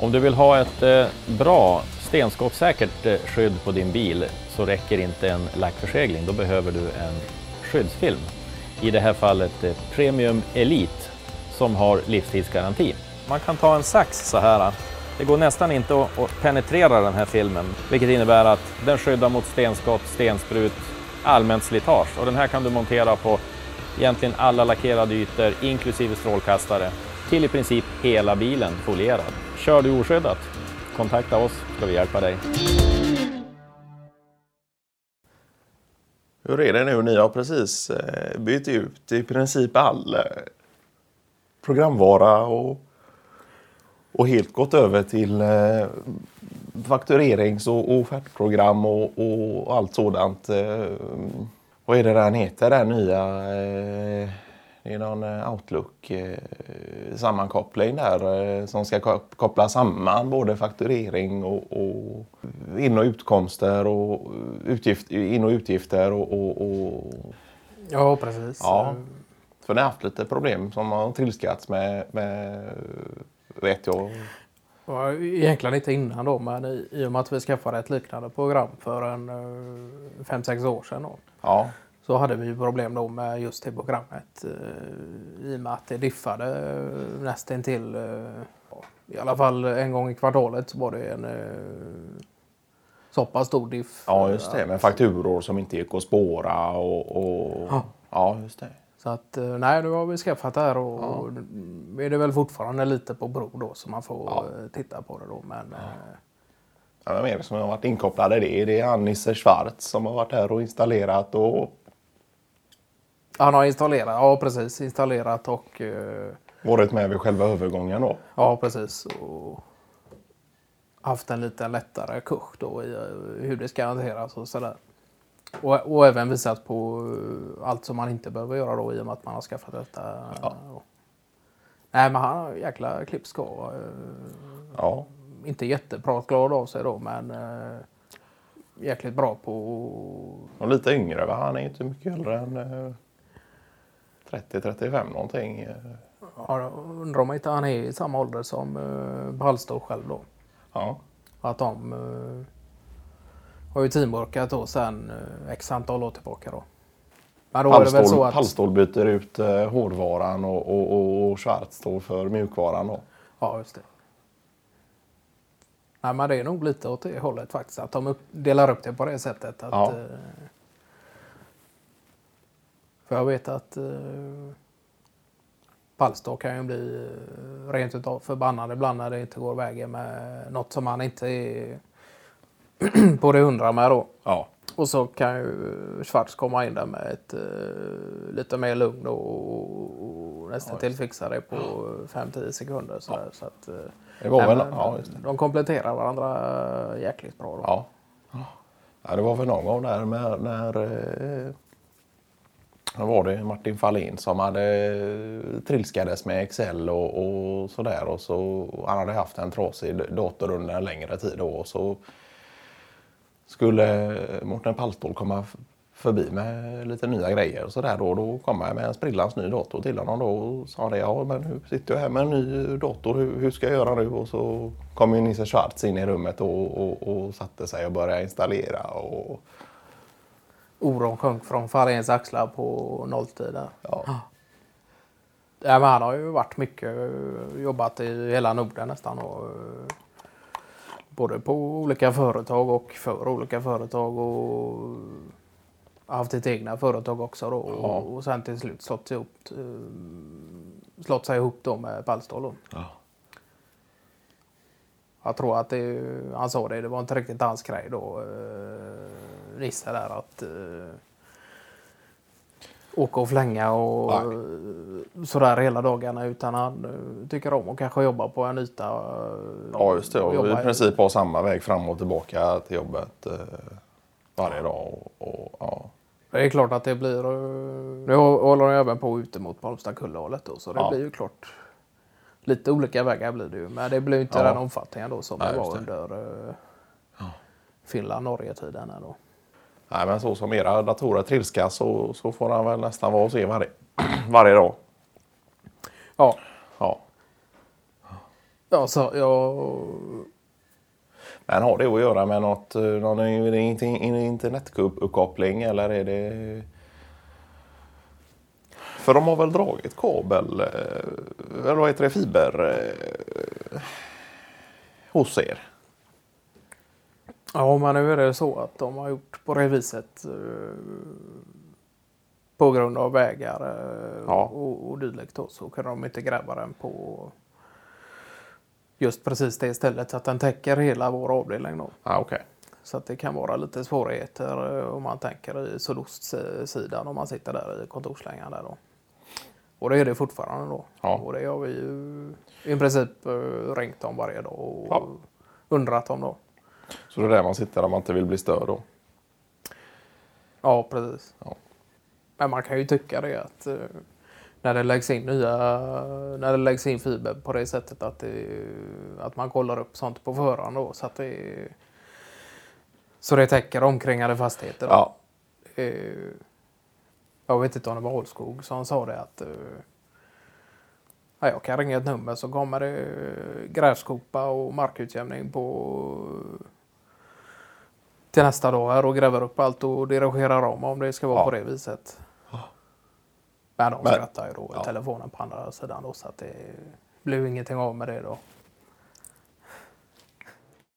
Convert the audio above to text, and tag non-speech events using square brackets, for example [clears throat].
Om du vill ha ett eh, bra stenskottssäkert eh, skydd på din bil så räcker inte en lackförsegling. Då behöver du en skyddsfilm. I det här fallet eh, Premium Elite som har livstidsgaranti. Man kan ta en sax så här. Det går nästan inte att penetrera den här filmen, vilket innebär att den skyddar mot stenskott, stensprut, allmänt slitage. Och den här kan du montera på egentligen alla lackerade ytor, inklusive strålkastare, till i princip hela bilen folierad. Kör du oskyddat? Kontakta oss, ska vi hjälpa dig. Hur är det nu? Ni har precis eh, bytt ut i princip all eh, programvara och, och helt gått över till eh, fakturerings och offertprogram och, och allt sådant. Vad är det den heter, den nya? Det är någon Outlook-sammankoppling där som ska koppla samman både fakturering och, och in och utkomster och utgift, in och utgifter och, och, och... Ja, precis. Ja. För ni har haft lite problem som har trilskats med, med vet jag. Ja, egentligen inte innan då, men i, i och med att vi skaffade ett liknande program för en 5-6 år sedan. Då, ja. Så hade vi problem då med just det programmet. I och med att det diffade nästintill i alla fall en gång i kvartalet så var det en så pass stor diff. Ja, just det. Med fakturor som inte gick att spåra och... och... Ja. ja, just det. Så att eh, nej, nu har vi skaffat det här och ja. är det väl fortfarande lite på bro då så man får ja. Eh, titta på det då. Men, ja. Ja, vem är det som har varit inkopplade i det? Det är Annisse Schwarz som har varit här och installerat och... Han har installerat, ja precis, installerat och... Uh... Varit med vid själva övergången då? Ja precis. Och haft en lite lättare kurs då i hur det ska hanteras och sådär. Och, och även visat på eh, allt som man inte behöver göra då i och med att man har skaffat detta. Ja. Nej men han har jäkla klippskår. Eh, ja. Inte jättepratglad av sig då men jäkligt bra på... Och lite yngre va? Han är inte mycket äldre än 30-35 någonting. Ja, undrar om inte han är i samma ålder som äh, Ballstor själv då. Ja. Att de äh, har ju teamworkat då sen eh, x antal år tillbaka då. Men då Pallstål, väl så att... Byter ut eh, hårdvaran och, och, och, och Schwarz står för mjukvaran då. Ja, just det. Nej, men det är nog lite åt det hållet faktiskt. Att de upp, delar upp det på det sättet. Att, ja. eh, för jag vet att eh, Pallstå kan ju bli eh, rent utav förbannad ibland när det inte går vägen med något som man inte är [clears throat] på det hundra med då. Ja. Och så kan ju Schwarz komma in där med ett uh, lite mer lugn och, och nästan ja, till fixa det på 5-10 sekunder. Så, ja. så att, uh, det var väl, ja, de kompletterar varandra jäkligt bra. Då. Ja. ja, det var väl någon gång där med, när eh, var det Martin Fahlin som hade eh, trilskades med Excel och, och sådär. Och så, han hade haft en trasig dator under en längre tid då. Och så skulle eh, Mårten Pallstål komma förbi med lite nya grejer och sådär då. Då kom jag med en sprillans ny dator till honom då och sa det. Ja men nu sitter jag här med en ny dator. Hur, hur ska jag göra nu? Och så kom ju Nisse Schwarz in i rummet och, och, och satte sig och började installera. Och... Oron sjönk från Faréns axlar på nolltid där. Ja. Ja, men han har ju varit mycket, jobbat i hela Norden nästan. Och, både på olika företag och för olika företag och haft ett egna företag också då ja. och, sen till slut slått, ihop, eh, slått sig ihop då med Pallstål. Ja. Jag tror att det, han sa det, det var inte riktigt hans grej då, Nisse där att eh, åka och flänga och Nej. sådär hela dagarna utan han eh, tycker om att kanske jobba på en yta. Ja just det, och i princip ha samma väg fram och tillbaka till jobbet varje dag. Och, och, ja. Det är klart att det blir, nu håller han även på ute mot Palmstad-Kullehållet då så det ja. blir ju klart lite olika vägar blir det ju men det blir inte ja. den omfattningen då som Nej, det var det. under ja. Finland-Norge-tiden. Då. Nej, men så som era datorer trilskas så, så får han väl nästan vara och se varje, [clears throat] varje dag. Ja. ja. Ja, så jag... Men har det att göra med något, eh, någon internetuppkoppling eller är det... För de har väl dragit kabel, eh, eller vad heter det, fiber eh, hos er? Ja, men nu är det så att de har gjort på det viset eh, på grund av vägar eh, Ja. och, och dylikt så kan de inte gräva den på just precis det stället så att den täcker hela vår avdelning då. Ah, Okej. Så att det kan vara lite svårigheter eh, om man tänker i sydostsidan om man sitter där i kontorslängan där då. Och det är det fortfarande då. Ja. Och det har vi ju i princip ringt om varje dag och Ja. undrat om då. Så det är där man sitter där man inte vill bli störd då? Ja, precis. Ja. Men man kan ju tycka det att eh, när det läggs in nya, när det läggs in fiber på det sättet att, det, att man kollar upp sånt på förhand då så att det så det täcker omkringade fastigheter. Då. Ja. Eh, jag vet inte om det var Ålskog som sa det att eh, ja, jag kan ringa ett nummer så kommer det grävskopa och markutjämning på till nästa dag och gräver upp allt och dirigerar om om det ska vara Ja. på det viset. Men de skrattar ju då i telefonen på andra sidan då så att det blev ingenting av med det då.